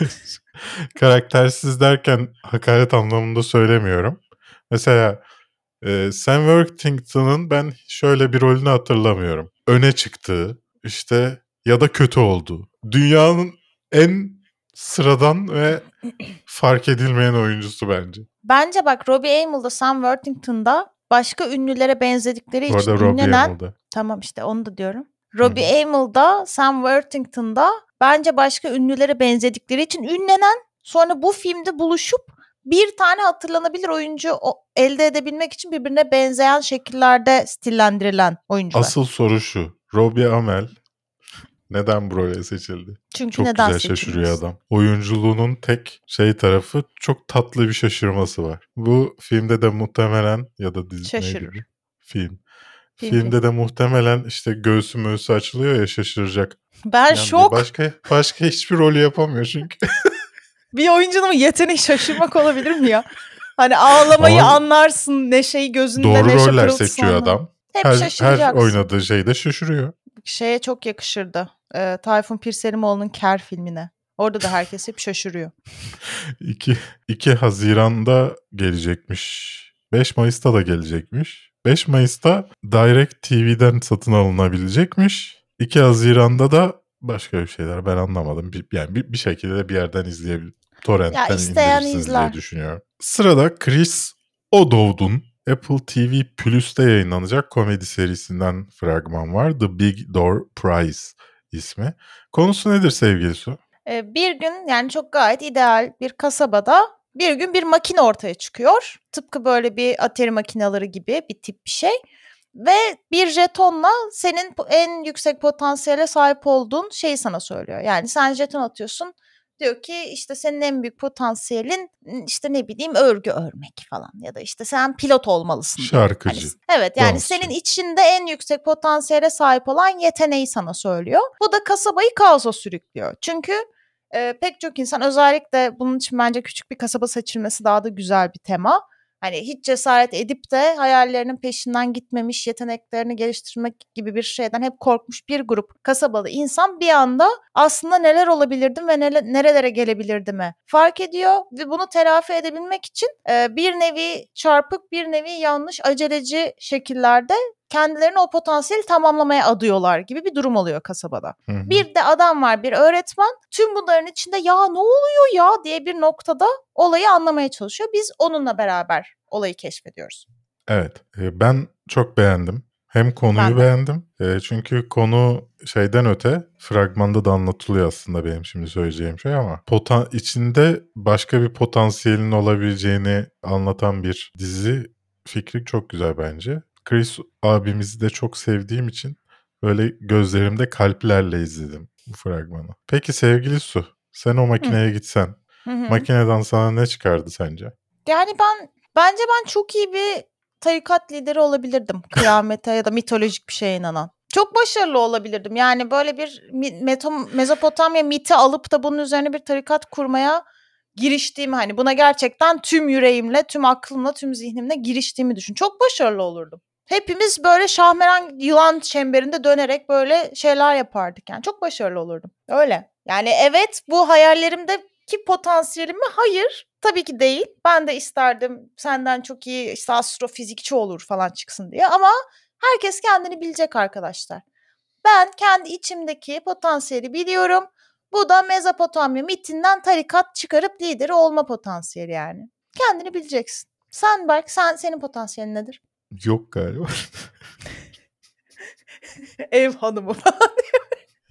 karaktersiz derken hakaret anlamında söylemiyorum. Mesela e, Sam Worthington'ın ben şöyle bir rolünü hatırlamıyorum. Öne çıktığı işte ya da kötü olduğu. Dünyanın en sıradan ve fark edilmeyen oyuncusu bence. Bence bak Robbie Amell'da Sam Worthington'da başka ünlülere benzedikleri Bu için arada Robbie ünlenen Amell'da. Tamam işte onu da diyorum. Robbie Amell'da, Sam Worthington'da bence başka ünlülere benzedikleri için ünlenen sonra bu filmde buluşup bir tane hatırlanabilir oyuncu elde edebilmek için birbirine benzeyen şekillerde stillendirilen oyuncular. Asıl soru şu. Robbie Amell neden bu role seçildi? Çünkü Çok neden güzel şaşırıyor adam. Oyunculuğunun tek şey tarafı çok tatlı bir şaşırması var. Bu filmde de muhtemelen ya da dizi Şaşırır. neydi? Film. Film, Filmde de muhtemelen işte göğsü möğüsü açılıyor ya şaşıracak. Ben Yani şok. Başka başka hiçbir rolü yapamıyor çünkü. Bir oyuncunun yeteneği şaşırmak olabilir mi ya? Hani ağlamayı Ama anlarsın, neşeyi gözünde Doğru neşe roller pırıltısı seçiyor adam. Hep Her, her oynadığı şeyde şaşırıyor. Şeye çok yakışırdı. Ee, Tayfun Pirselimoğlu'nun Ker filmine. Orada da herkes hep şaşırıyor. 2, 2 Haziran'da gelecekmiş. 5 Mayıs'ta da gelecekmiş. 5 Mayıs'ta Direct TV'den satın alınabilecekmiş. 2 Haziran'da da başka bir şeyler ben anlamadım. Bir, yani bir, bir şekilde de bir yerden izleyebilir. Torrent'ten Ya indirirsiniz izler. diye düşünüyorum. Sırada Chris O'Dowd'un Apple TV Plus'ta yayınlanacak komedi serisinden fragman var. The Big Door Prize ismi. Konusu nedir sevgili Su? Ee, bir gün yani çok gayet ideal bir kasabada bir gün bir makine ortaya çıkıyor. Tıpkı böyle bir Atari makineleri gibi bir tip bir şey. Ve bir jetonla senin en yüksek potansiyele sahip olduğun şeyi sana söylüyor. Yani sen jeton atıyorsun. Diyor ki işte senin en büyük potansiyelin işte ne bileyim örgü örmek falan ya da işte sen pilot olmalısın. diyor. Hani Şarkıcı. evet yani dansçı. senin içinde en yüksek potansiyele sahip olan yeteneği sana söylüyor. Bu da kasabayı kaosa sürüklüyor. Çünkü e, pek çok insan özellikle bunun için bence küçük bir kasaba seçilmesi daha da güzel bir tema. Hani hiç cesaret edip de hayallerinin peşinden gitmemiş, yeteneklerini geliştirmek gibi bir şeyden hep korkmuş bir grup kasabalı insan bir anda aslında neler olabilirdim ve nele- nerelere gelebilirdim fark ediyor ve bunu telafi edebilmek için e, bir nevi çarpık, bir nevi yanlış, aceleci şekillerde kendilerini o potansiyeli tamamlamaya adıyorlar gibi bir durum oluyor kasabada. Hı hı. Bir de adam var, bir öğretmen. Tüm bunların içinde ya ne oluyor ya diye bir noktada olayı anlamaya çalışıyor. Biz onunla beraber olayı keşfediyoruz. Evet. e, Ben çok beğendim. Hem konuyu Ben de. beğendim. e, Çünkü konu şeyden öte fragmanda da anlatılıyor aslında benim şimdi söyleyeceğim şey ama potan içinde başka bir potansiyelin olabileceğini anlatan bir dizi fikri çok güzel bence. Chris abimizi de çok sevdiğim için böyle gözlerimde kalplerle izledim bu fragmanı. Peki sevgili Su, sen o makineye gitsen, Hı hı. makineden sana ne çıkardı sence? Yani ben bence ben çok iyi bir tarikat lideri olabilirdim. Kıyamete ya da mitolojik bir şeye inanan. Çok başarılı olabilirdim. Yani böyle bir Mezopotamya miti alıp da bunun üzerine bir tarikat kurmaya giriştiğimi hani buna gerçekten tüm yüreğimle, tüm aklımla, tüm zihnimle giriştiğimi düşün. Çok başarılı olurdum. Hepimiz böyle şahmeran yılan çemberinde dönerek böyle şeyler yapardık yani. Çok başarılı olurdum. Öyle. Yani evet bu hayallerimdeki potansiyelim mi? Hayır. Tabii ki değil. Ben de isterdim senden çok iyi işte astrofizikçi olur falan çıksın diye ama herkes kendini bilecek arkadaşlar. Ben kendi içimdeki potansiyeli biliyorum. Bu da Mezopotamya mitinden tarikat çıkarıp lideri olma potansiyeli yani. Kendini bileceksin. Sen Berk, sen senin potansiyelin nedir? Yok galiba. Ev hanımı falan.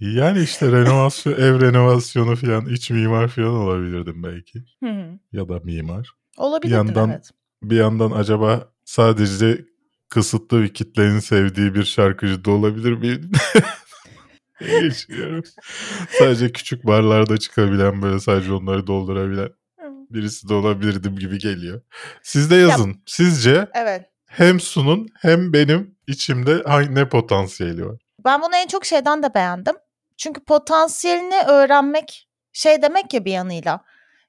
yani işte renovasyon, ev renovasyonu falan, iç mimar falan olabilirdim belki. Hı hı. Ya da mimar. Olabilirdin yandan- evet. Bir yandan acaba sadece kısıtlı bir kitlenin sevdiği bir şarkıcı da olabilir miyim? Geçiyorum. sadece küçük barlarda çıkabilen böyle sadece onları doldurabilen birisi de olabilirdim gibi geliyor. Siz de yazın. Sizce Evet. Hem Sun'un hem benim içimde ne potansiyeli var? Ben bunu en çok şeyden de beğendim. Çünkü potansiyelini öğrenmek şey demek ya bir yanıyla.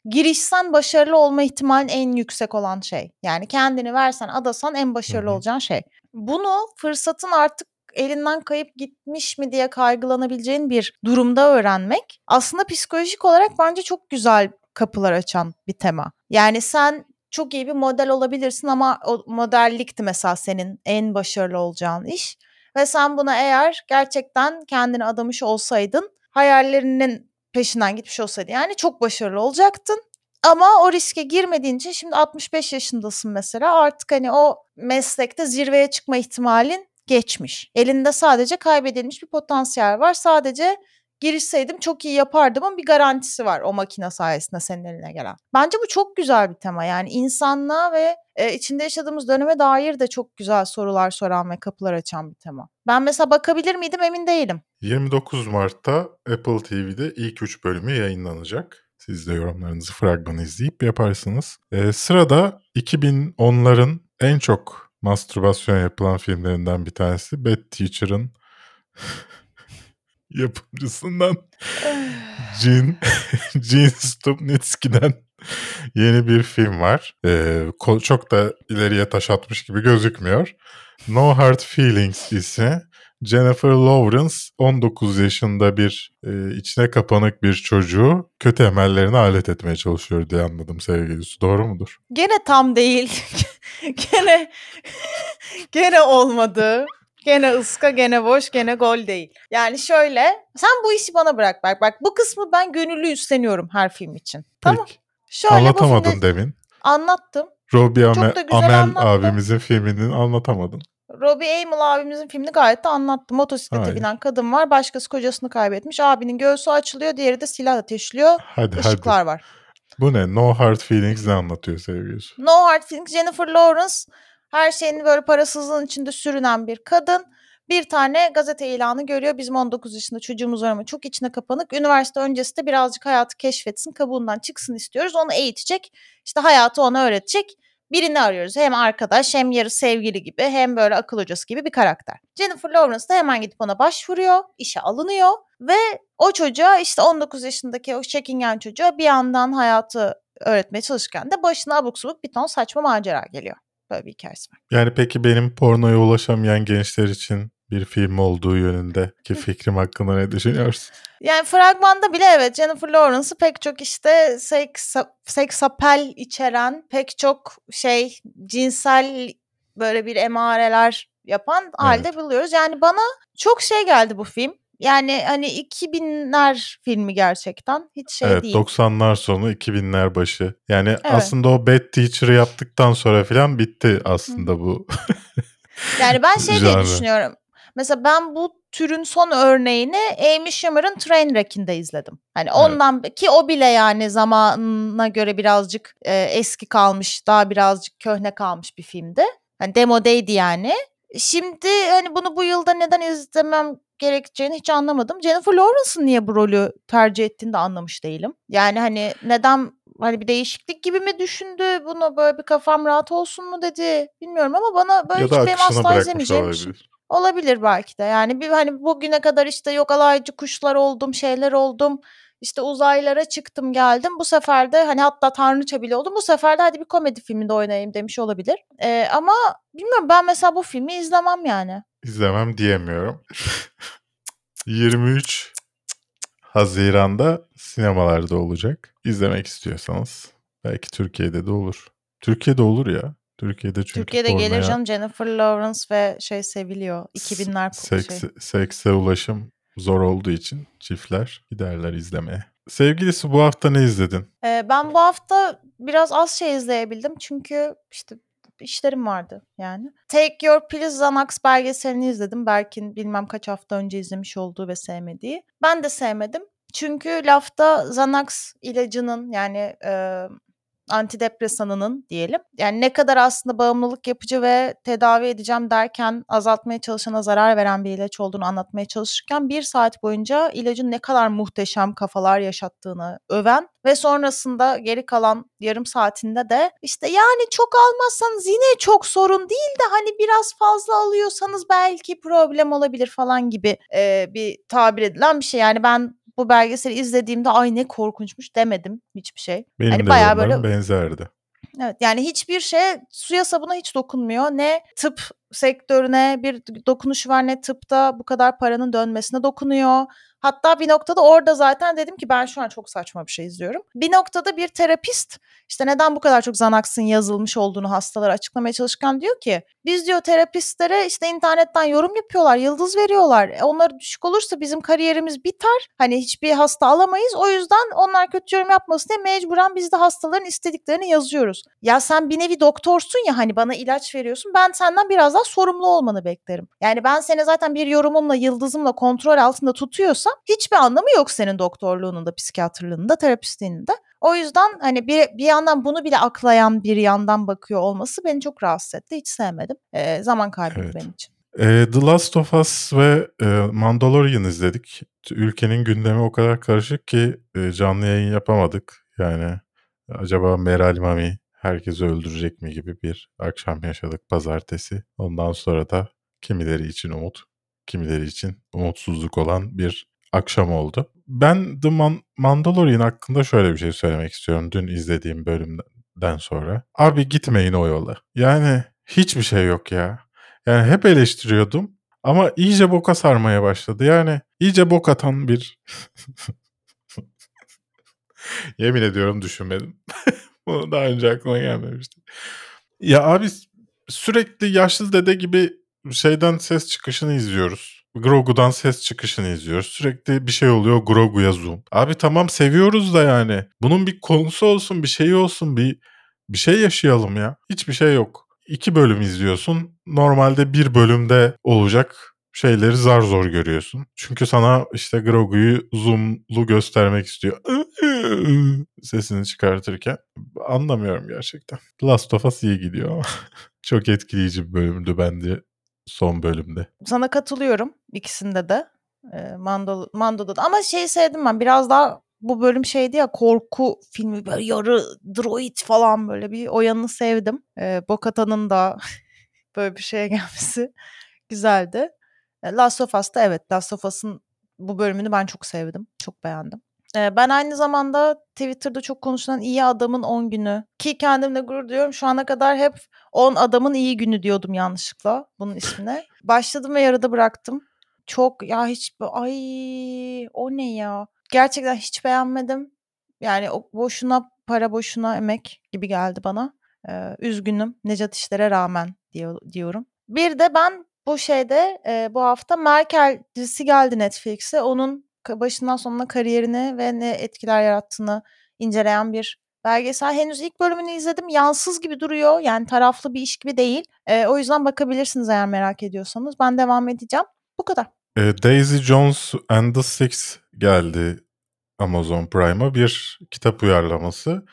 Girişsen başarılı olma ihtimalin en yüksek olan şey. Yani kendini versen adasan en başarılı Hı hı. olacağın şey. Bunu fırsatın artık elinden kayıp gitmiş mi diye kaygılanabileceğin bir durumda öğrenmek aslında psikolojik olarak bence çok güzel kapılar açan bir tema. Yani sen çok iyi bir model olabilirsin ama o modellikti mesela senin en başarılı olacağın iş. Ve sen buna eğer gerçekten kendini adamış olsaydın, hayallerinin peşinden gitmiş olsaydın yani çok başarılı olacaktın. Ama o riske girmediğin için şimdi 65 yaşındasın mesela artık hani o meslekte zirveye çıkma ihtimalin geçmiş. Elinde sadece kaybedilmiş bir potansiyel var. Sadece girişseydim çok iyi yapardımın bir garantisi var o makine sayesinde senin eline gelen. Bence bu çok güzel bir tema. Yani insanlığa ve e, içinde yaşadığımız döneme dair de çok güzel sorular soran ve kapılar açan bir tema. Ben mesela bakabilir miydim emin değilim. 29 Mart'ta Apple TV'de ilk 3 bölümü yayınlanacak. Siz de yorumlarınızı fragmanı izleyip yaparsınız. Ee, sırada 2010'ların en çok mastürbasyon yapılan filmlerinden bir tanesi Bad Teacher'ın yapımcısından Gene, Gene Stupnitsky'den yeni bir film var. Ee, çok da ileriye taş atmış gibi gözükmüyor. No Hard Feelings ise Jennifer Lawrence 19 yaşında bir e, içine kapanık bir çocuğu kötü emellerine alet etmeye çalışıyor diye anladım sevgilisi. Doğru mudur? Gene tam değil. gene gene olmadı. Gene ıska, gene boş, gene gol değil. Yani şöyle, sen bu işi bana bırak bak. Bak bu kısmı ben gönüllü üstleniyorum her film için. Tamam. Peki. Şöyle Anlatamadın filmde demin. anlattım. Robbie Amel, Amel anlattın. abimizin filmini anlatamadın. Robbie Amell abimizin filmini gayet de anlattı. Motosiklete Hayır. binen kadın var. Başkası kocasını kaybetmiş. Abinin göğsü açılıyor. Diğeri de silah ateşliyor. Hadi Işıklar hadi. var. Bu ne? No Hard Feelings ne anlatıyor sevgilisi? No Hard Feelings, Jennifer Lawrence her şeyini böyle parasızlığın içinde sürünen bir kadın. Bir tane gazete ilanı görüyor. Bizim 19 yaşında çocuğumuz var ama çok içine kapanık. Üniversite öncesi de birazcık hayatı keşfetsin, kabuğundan çıksın istiyoruz. Onu eğitecek, işte hayatı ona öğretecek. Birini arıyoruz. Hem arkadaş hem yarı sevgili gibi hem böyle akıl hocası gibi bir karakter. Jennifer Lawrence da hemen gidip ona başvuruyor. işe alınıyor ve o çocuğa işte 19 yaşındaki o çekingen çocuğa bir yandan hayatı öğretmeye çalışırken de başına abuk subuk bir ton saçma macera geliyor. Bir hikayesi var. Yani peki benim pornoya ulaşamayan gençler için bir film olduğu yönündeki fikrim hakkında ne düşünüyorsun? Yani fragmanda bile evet Jennifer Lawrence'ı pek çok işte seks, seksapel içeren pek çok şey cinsel böyle bir emareler yapan halde buluyoruz. Yani bana çok şey geldi bu film. Yani hani 2000'ler filmi gerçekten hiç şey evet değil. 90'lar sonu 2000'ler başı. Yani Evet. aslında o Bad Teacher'ı yaptıktan sonra falan bitti aslında bu. Yani ben şey diye düşünüyorum. Mesela ben bu türün son örneğini Amy Schumer'ın Trainwreck'inde izledim. Hani ondan ki o bile yani zamanına göre birazcık e, eski kalmış, daha birazcık köhne kalmış bir filmdi. Hani demodeydi yani. Şimdi hani bunu bu yılda neden izlemem gerekeceğini hiç anlamadım. Jennifer Lawrence'ın niye bu rolü tercih ettiğini de anlamış değilim. Yani hani neden hani bir değişiklik gibi mi düşündü bunu böyle bir kafam rahat olsun mu dedi bilmiyorum ama bana böyle Ya hiç benim asla izlemeyeceğim şey. olabilir. Olabilir belki de. Yani bir hani bugüne kadar işte yok alaycı kuşlar oldum, şeyler oldum. İşte uzaylara çıktım geldim. Bu sefer de hani hatta tanrıça bile oldum. Bu sefer de hadi bir komedi filminde oynayayım demiş olabilir. Ee, ama bilmiyorum ben mesela bu filmi izlemem yani. İzlemem diyemiyorum. 23 Haziran'da sinemalarda olacak. İzlemek istiyorsanız belki Türkiye'de de olur. Türkiye'de olur ya. Türkiye'de çünkü Türkiye'de gelir pornoya canım Jennifer Lawrence ve şey seviliyor. 2000'ler po- seks, şey. sekse ulaşım zor olduğu için çiftler giderler izlemeye. Sevgilisi bu hafta ne izledin? Ee, ben bu hafta biraz az şey izleyebildim çünkü işte işlerim vardı yani. Take Your Pills Xanax belgeselini izledim. Berk'in bilmem kaç hafta önce izlemiş olduğu ve sevmediği. Ben de sevmedim. Çünkü lafta Xanax ilacının yani e, antidepresanının diyelim. Yani ne kadar aslında bağımlılık yapıcı ve tedavi edeceğim derken azaltmaya çalışana zarar veren bir ilaç olduğunu anlatmaya çalışırken bir saat boyunca ilacın ne kadar muhteşem kafalar yaşattığını öven ve sonrasında geri kalan yarım saatinde de işte yani çok almazsanız yine çok sorun değil de hani biraz fazla alıyorsanız belki problem olabilir falan gibi e, bir tabir edilen bir şey. Yani ben bu belgeseli izlediğimde ay ne korkunçmuş demedim hiçbir şey. Benim Hani de bayağı böyle benzerdi. Evet yani hiçbir şey suya sabuna hiç dokunmuyor. Ne tıp sektörüne bir dokunuşu var ne tıpta bu kadar paranın dönmesine dokunuyor. Hatta bir noktada orada zaten dedim ki ben şu an çok saçma bir şey izliyorum. Bir noktada bir terapist işte neden bu kadar çok Xanax'ın yazılmış olduğunu hastalara açıklamaya çalışırken diyor ki biz diyor terapistlere işte internetten yorum yapıyorlar, yıldız veriyorlar. E, Onları düşük olursa bizim kariyerimiz biter. Hani hiçbir hasta alamayız. O yüzden onlar kötü yorum yapmasın diye mecburen biz de hastaların istediklerini yazıyoruz. Ya sen bir nevi doktorsun ya hani bana ilaç veriyorsun. Ben senden biraz daha sorumlu olmanı beklerim. Yani ben seni zaten bir yorumumla, yıldızımla kontrol altında tutuyorsam hiçbir anlamı yok senin doktorluğunun da, psikiyatrlığının da, terapistliğinin de. O yüzden hani bir, bir yandan bunu bile aklayan bir yandan bakıyor olması beni çok rahatsız etti. Hiç sevmedim. Ee, zaman kaybıydı Evet. benim için. E, The Last of Us ve e, Mandalorian izledik. Ülkenin gündemi o kadar karışık ki e, canlı yayın yapamadık. Yani acaba Meral Mami herkesi öldürecek mi gibi bir akşam yaşadık pazartesi. Ondan sonra da kimileri için umut, kimileri için umutsuzluk olan bir akşam oldu. Ben The Man- Mandalorian hakkında şöyle bir şey söylemek istiyorum dün izlediğim bölümden sonra. Abi gitmeyin o yola. Yani hiçbir şey yok ya. Yani hep eleştiriyordum ama iyice boka sarmaya başladı. Yani iyice bok atan bir... Yemin ediyorum düşünmedim. Bunu daha önce aklıma gelmemişti. Ya abi sürekli yaşlı dede gibi şeyden ses çıkışını izliyoruz. Grogu'dan ses çıkışını izliyoruz. Sürekli bir şey oluyor Grogu'ya zoom. Abi tamam seviyoruz da yani. Bunun bir konusu olsun, bir şeyi olsun, bir bir şey yaşayalım ya. Hiçbir şey yok. İki bölüm izliyorsun. Normalde bir bölümde olacak şeyleri zar zor görüyorsun. Çünkü sana işte Grogu'yu zoomlu göstermek istiyor. Sesini çıkartırken. Anlamıyorum gerçekten. Last of Us iyi gidiyor ama. Çok etkileyici bir bölümdü bence son bölümde. Sana katılıyorum ikisinde de. Ee, Mando, Mando'da da. Ama şeyi sevdim ben. Biraz daha bu bölüm şeydi ya korku filmi böyle yarı droid falan böyle bir o yanını sevdim. Ee, Bokata'nın da böyle bir şeye gelmesi güzeldi. E, Last of Us'ta evet Last of Us'ın bu bölümünü ben çok sevdim. Çok beğendim. Ben aynı zamanda Twitter'da çok konuşulan iyi adamın 10 günü ki kendimle gurur duyuyorum. Şu ana kadar hep 10 adamın iyi günü diyordum yanlışlıkla bunun ismine. Başladım ve yarıda bıraktım. Çok ya hiç ay o ne ya? Gerçekten hiç beğenmedim. Yani o boşuna para boşuna emek gibi geldi bana. Ee, üzgünüm Necat İşler'e rağmen diyor, diyorum. Bir de ben bu şeyde e, bu hafta Merkel dizisi geldi Netflix'e. Onun başından sonuna kariyerini ve ne etkiler yarattığını inceleyen bir belgesel. Henüz ilk bölümünü izledim. Yansız gibi duruyor. Yani taraflı bir iş gibi değil. Ee, o yüzden bakabilirsiniz eğer merak ediyorsanız. Ben devam edeceğim. Bu kadar. E, Daisy Jones and the Six geldi Amazon Prime'a bir kitap uyarlaması.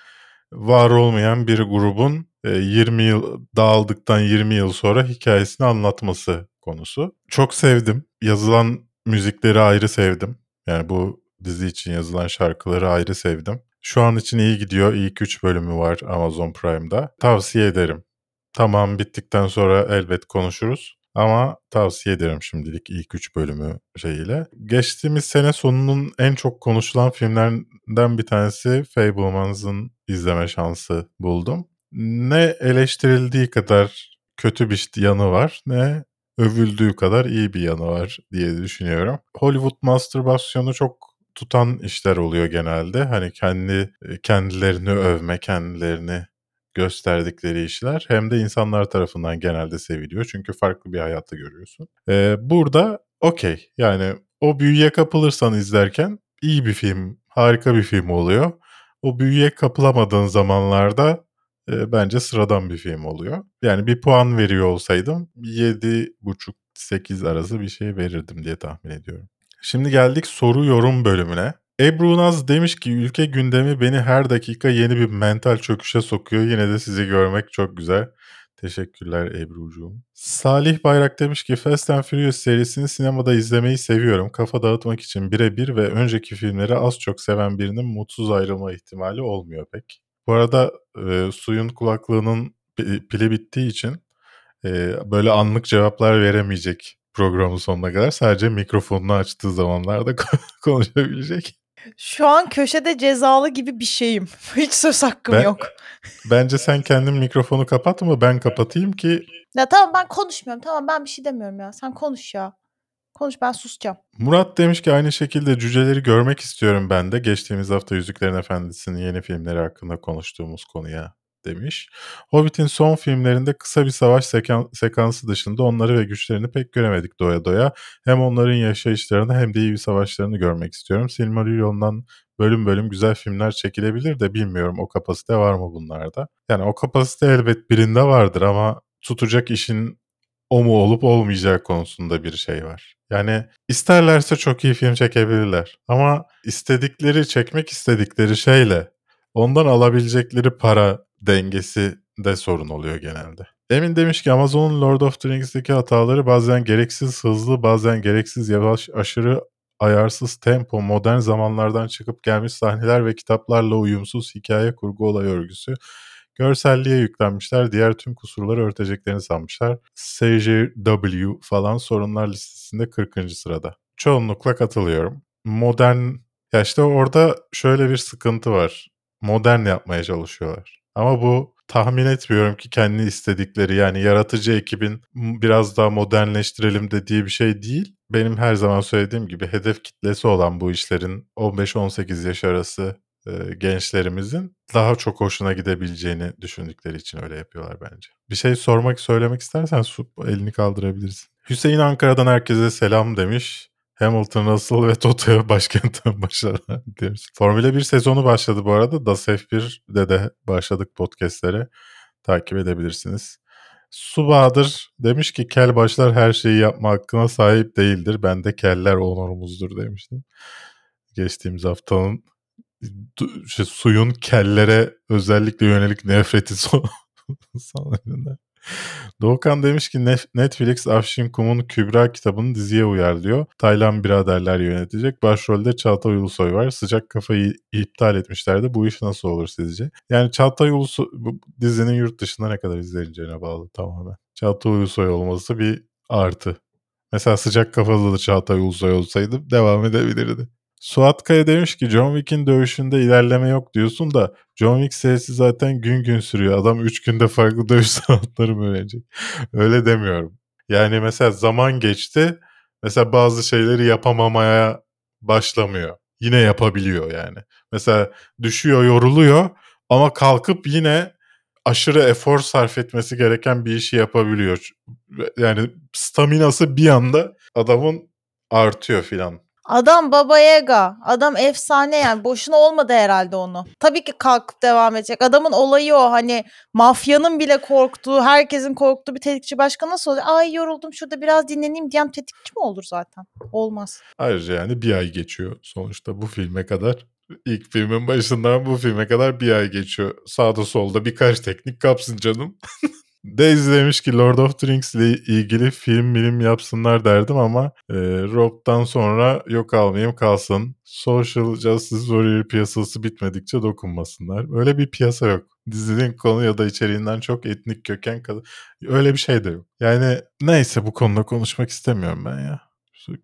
Var olmayan bir grubun e, 20 yıl dağıldıktan 20 yıl sonra hikayesini anlatması konusu. Çok sevdim. Yazılan müzikleri ayrı sevdim. Yani bu dizi için yazılan şarkıları ayrı sevdim. Şu an için iyi gidiyor. İlk 3 bölümü var Amazon Prime'da. Tavsiye ederim. Tamam bittikten sonra elbet konuşuruz. Ama tavsiye ederim şimdilik ilk 3 bölümü şeyiyle. Geçtiğimiz sene sonunun en çok konuşulan filmlerinden bir tanesi Fabelmans'ın izleme şansı buldum. Ne eleştirildiği kadar kötü bir yanı var ne övüldüğü kadar iyi bir yanı var diye düşünüyorum. Hollywood mastürbasyonu çok tutan işler oluyor genelde. Hani kendi kendilerini övme, kendilerini gösterdikleri işler hem de insanlar tarafından genelde seviliyor. Çünkü farklı bir hayatı görüyorsun. Ee, burada okey yani o büyüye kapılırsan izlerken iyi bir film, harika bir film oluyor. O büyüye kapılamadığın zamanlarda e, bence sıradan bir film oluyor. Yani bir puan veriyor olsaydım 7,5-8 arası bir şey verirdim diye tahmin ediyorum. Şimdi geldik soru yorum bölümüne. Ebru Naz demiş ki ülke gündemi beni her dakika yeni bir mental çöküşe sokuyor. Yine de sizi görmek çok güzel. Teşekkürler Ebru'cuğum. Salih Bayrak demiş ki Fast and Furious serisini sinemada izlemeyi seviyorum. Kafa dağıtmak için birebir ve önceki filmleri az çok seven birinin mutsuz ayrılma ihtimali olmuyor pek. Bu arada e, suyun kulaklığının pili bittiği için e, böyle anlık cevaplar veremeyecek programın sonuna kadar. Sadece mikrofonunu açtığı zamanlarda konuşabilecek. Şu an köşede cezalı gibi bir şeyim. Hiç söz hakkım Ben- yok. Bence sen kendin mikrofonu kapatma ben kapatayım ki Ya tamam ben konuşmuyorum. Tamam ben bir şey demiyorum ya. Sen konuş ya. Konuş ben susacağım. Murat demiş ki aynı şekilde cüceleri görmek istiyorum ben de. Geçtiğimiz hafta Yüzüklerin Efendisi'nin yeni filmleri hakkında konuştuğumuz konuya demiş. Hobbit'in son filmlerinde kısa bir savaş sekan- sekansı dışında onları ve güçlerini pek göremedik doya doya. Hem onların yaşayışlarını hem de iyi bir savaşlarını görmek istiyorum. Silmarillion'dan bölüm bölüm güzel filmler çekilebilir de bilmiyorum o kapasite var mı bunlarda. Yani o kapasite elbet birinde vardır ama tutacak işin o mu olup olmayacağı konusunda bir şey var. Yani isterlerse çok iyi film çekebilirler. Ama istedikleri, çekmek istedikleri şeyle ondan alabilecekleri para dengesi de sorun oluyor genelde. Emin demiş ki Amazon'un Lord of the Rings'teki hataları bazen gereksiz hızlı, bazen gereksiz yavaş, aşırı ayarsız tempo, modern zamanlardan çıkıp gelmiş sahneler ve kitaplarla uyumsuz hikaye kurgu olay örgüsü Görselliğe yüklenmişler. Diğer tüm kusurları örteceklerini sanmışlar. SJW falan sorunlar listesinde 40. sırada. Çoğunlukla katılıyorum. Modern ya işte orada şöyle bir sıkıntı var. Modern yapmaya çalışıyorlar. Ama bu tahmin etmiyorum ki kendi istedikleri yani yaratıcı ekibin biraz daha modernleştirelim dediği bir şey değil. Benim her zaman söylediğim gibi hedef kitlesi olan bu işlerin 15-18 yaş arası gençlerimizin daha çok hoşuna gidebileceğini düşündükleri için öyle yapıyorlar bence. Bir şey sormak, söylemek istersen su, elini kaldırabilirsin. Hüseyin Ankara'dan herkese selam demiş. Hamilton, Russell ve Toto'ya başkentten başarılar diyoruz. Formula 1 sezonu başladı bu arada. DAS F1'de de başladık podcastlere. Takip edebilirsiniz. Su Bahadır demiş ki kel başlar her şeyi yapma hakkına sahip değildir. Ben de keller onurumuzdur demiştim. Geçtiğimiz haftanın şey, suyun kellere özellikle yönelik nefreti son sonlarında. Doğukan demiş ki "Nef- Netflix Afşin Kum'un Kübra kitabını diziye uyarlıyor. Taylan biraderler yönetecek. Başrolde Çağatay Ulusoy var. Sıcak kafayı iptal etmişlerdi. Bu iş nasıl olur sizce? Yani Çağatay Ulusoy bu dizinin yurt dışında ne kadar izleneceğine bağlı tamamen. Çağatay Ulusoy olması bir artı. Mesela sıcak kafalı da Çağatay Ulusoy olsaydı devam edebilirdi. Suat Kaya demiş ki John Wick'in dövüşünde ilerleme yok diyorsun da John Wick serisi zaten gün gün sürüyor. Adam 3 günde farklı dövüş sanatları mı öğrenecek? Öyle demiyorum. Yani mesela zaman geçti. Mesela bazı şeyleri yapamamaya başlamıyor. Yine yapabiliyor yani. Mesela düşüyor, yoruluyor ama kalkıp yine aşırı efor sarf etmesi gereken bir işi yapabiliyor. Yani staminası bir anda adamın artıyor filan. Adam Baba Yaga. Adam efsane yani. Boşuna olmadı herhalde onu. Tabii ki kalkıp devam edecek. Adamın olayı o. Hani mafyanın bile korktuğu, herkesin korktuğu bir tetikçi başka nasıl olur? Ay yoruldum şurada biraz dinleneyim diyen tetikçi mi olur zaten? Olmaz. Ayrıca yani bir ay geçiyor sonuçta bu filme kadar. İlk filmin başından bu filme kadar bir ay geçiyor. Sağda solda birkaç teknik kapsın canım. Daisy demiş ki Lord of the Rings ile ilgili film bilim yapsınlar derdim ama e, Rob'dan sonra yok almayayım kalsın. Social Justice Warrior piyasası bitmedikçe dokunmasınlar. Öyle bir piyasa yok. Dizinin konu ya da içeriğinden çok etnik köken kadar. Öyle bir şey de yok. Yani neyse bu konuda konuşmak istemiyorum ben ya.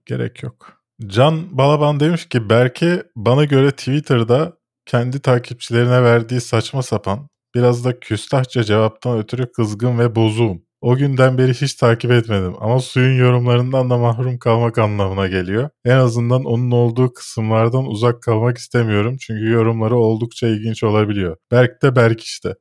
Gerek yok. Can Balaban demiş ki Berke bana göre Twitter'da kendi takipçilerine verdiği saçma sapan biraz da küstahça cevaptan ötürü kızgın ve bozuğum. O günden beri hiç takip etmedim ama suyun yorumlarından da mahrum kalmak anlamına geliyor. En azından onun olduğu kısımlardan uzak kalmak istemiyorum çünkü yorumları oldukça ilginç olabiliyor. Berk de Berk işte.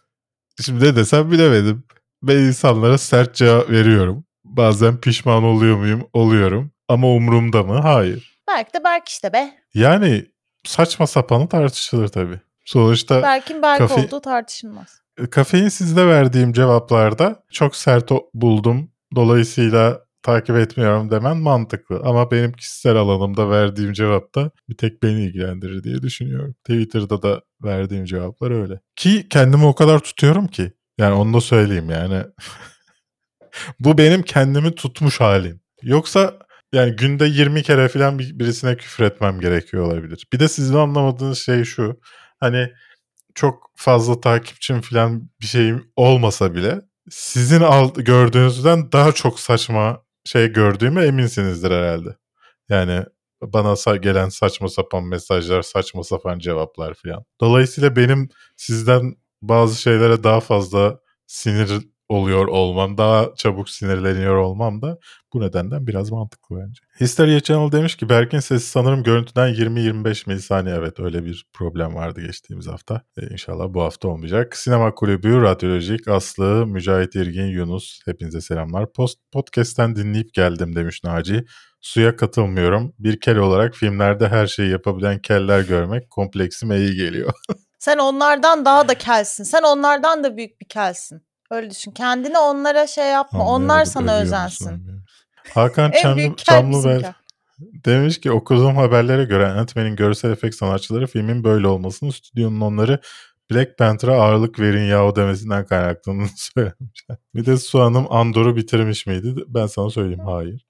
Şimdi ne desem bilemedim. Ben insanlara sert cevap veriyorum. Bazen pişman oluyor muyum? Oluyorum. Ama umurumda mı? Hayır. Berk de Berk işte be. Yani saçma sapanı tartışılır tabii. Sonuçta Berk'in Berk kafe- olduğu tartışılmaz. kafein sizde verdiğim cevaplarda çok sert buldum. Dolayısıyla takip etmiyorum demen mantıklı. Ama benim kişisel alanımda verdiğim cevapta bir tek beni ilgilendirir diye düşünüyorum. Twitter'da da verdiğim cevaplar öyle. Ki kendimi o kadar tutuyorum ki. Yani onu da söyleyeyim yani. Bu benim kendimi tutmuş halim. Yoksa yani günde 20 kere falan bir- birisine küfür etmem gerekiyor olabilir. Bir de sizin anlamadığınız şey şu. Hani çok fazla takipçim falan bir şeyim olmasa bile sizin alt, gördüğünüzden daha çok saçma şey gördüğüme eminsinizdir herhalde. Yani bana gelen saçma sapan mesajlar, saçma sapan cevaplar falan. Dolayısıyla benim sizden bazı şeylere daha fazla sinir oluyor olmam, daha çabuk sinirleniyor olmam da bu nedenden biraz mantıklı bence. Hysteria Channel demiş ki Berk'in sesi sanırım görüntüden 20-25 milisaniye. Evet öyle bir problem vardı geçtiğimiz hafta. E, inşallah bu hafta olmayacak. Sinema Kulübü, Radyolojik, Aslı, Mücahit İrgin, Yunus. Hepinize selamlar. Post Podcast'ten dinleyip geldim demiş Naci. Suya katılmıyorum. Bir kel olarak filmlerde her şeyi yapabilen keller görmek kompleksime iyi geliyor. Sen onlardan daha da kelsin. Sen onlardan da büyük bir kelsin. Öyle düşün. Kendini onlara şey yapma. Onlar Anlayamadım, sana özensin. musun? Hakan Çamlı, Çamlıbel demiş ki okuduğum haberlere göre Ant-Man'in görsel efekt sanatçıları filmin böyle olmasını stüdyonun onları Black Panther'a ağırlık verin yahu demesinden kaynaklandığını söylemişler. Bir de Su Hanım Andor'u bitirmiş miydi? Ben sana söyleyeyim hayır.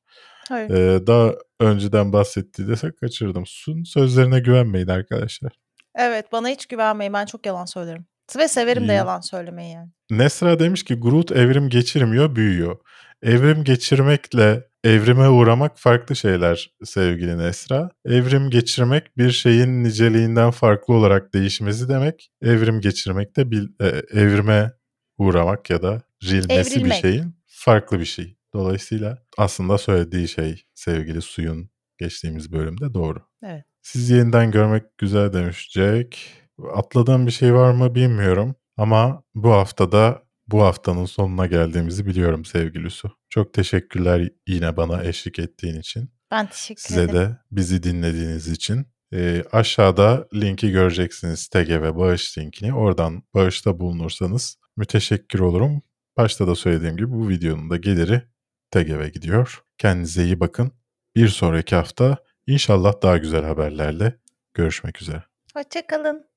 Hayır. Ee, daha önceden bahsettiği desek kaçırdım. Su'nun sözlerine güvenmeyin arkadaşlar. Evet bana hiç güvenmeyin. Ben çok yalan söylerim. Ve severim de yalan söylemeyi yani. Nesra demiş ki Groot evrim geçirmiyor, büyüyor. Evrim geçirmekle evrime uğramak farklı şeyler sevgili Nesra. Evrim geçirmek bir şeyin niceliğinden farklı olarak değişmesi demek. Evrim geçirmek de bil- e, evrime uğramak ya da rilmesi bir Evrilmek. şeyin farklı bir şey. Dolayısıyla aslında söylediği şey sevgili Suyun geçtiğimiz bölümde doğru. Evet. Sizi yeniden görmek güzel demiş Jack. Atladığım bir şey var mı bilmiyorum. Ama bu haftada bu haftanın sonuna geldiğimizi biliyorum sevgili Su. Çok teşekkürler yine bana eşlik ettiğin için. Ben teşekkür Size ederim. de bizi dinlediğiniz için. Ee, aşağıda linki göreceksiniz. TG ve bağış linkini. Oradan bağışta bulunursanız müteşekkir olurum. Başta da söylediğim gibi bu videonun da geliri TGV'e gidiyor. Kendinize iyi bakın. Bir sonraki hafta inşallah daha güzel haberlerle görüşmek üzere. Hoşçakalın.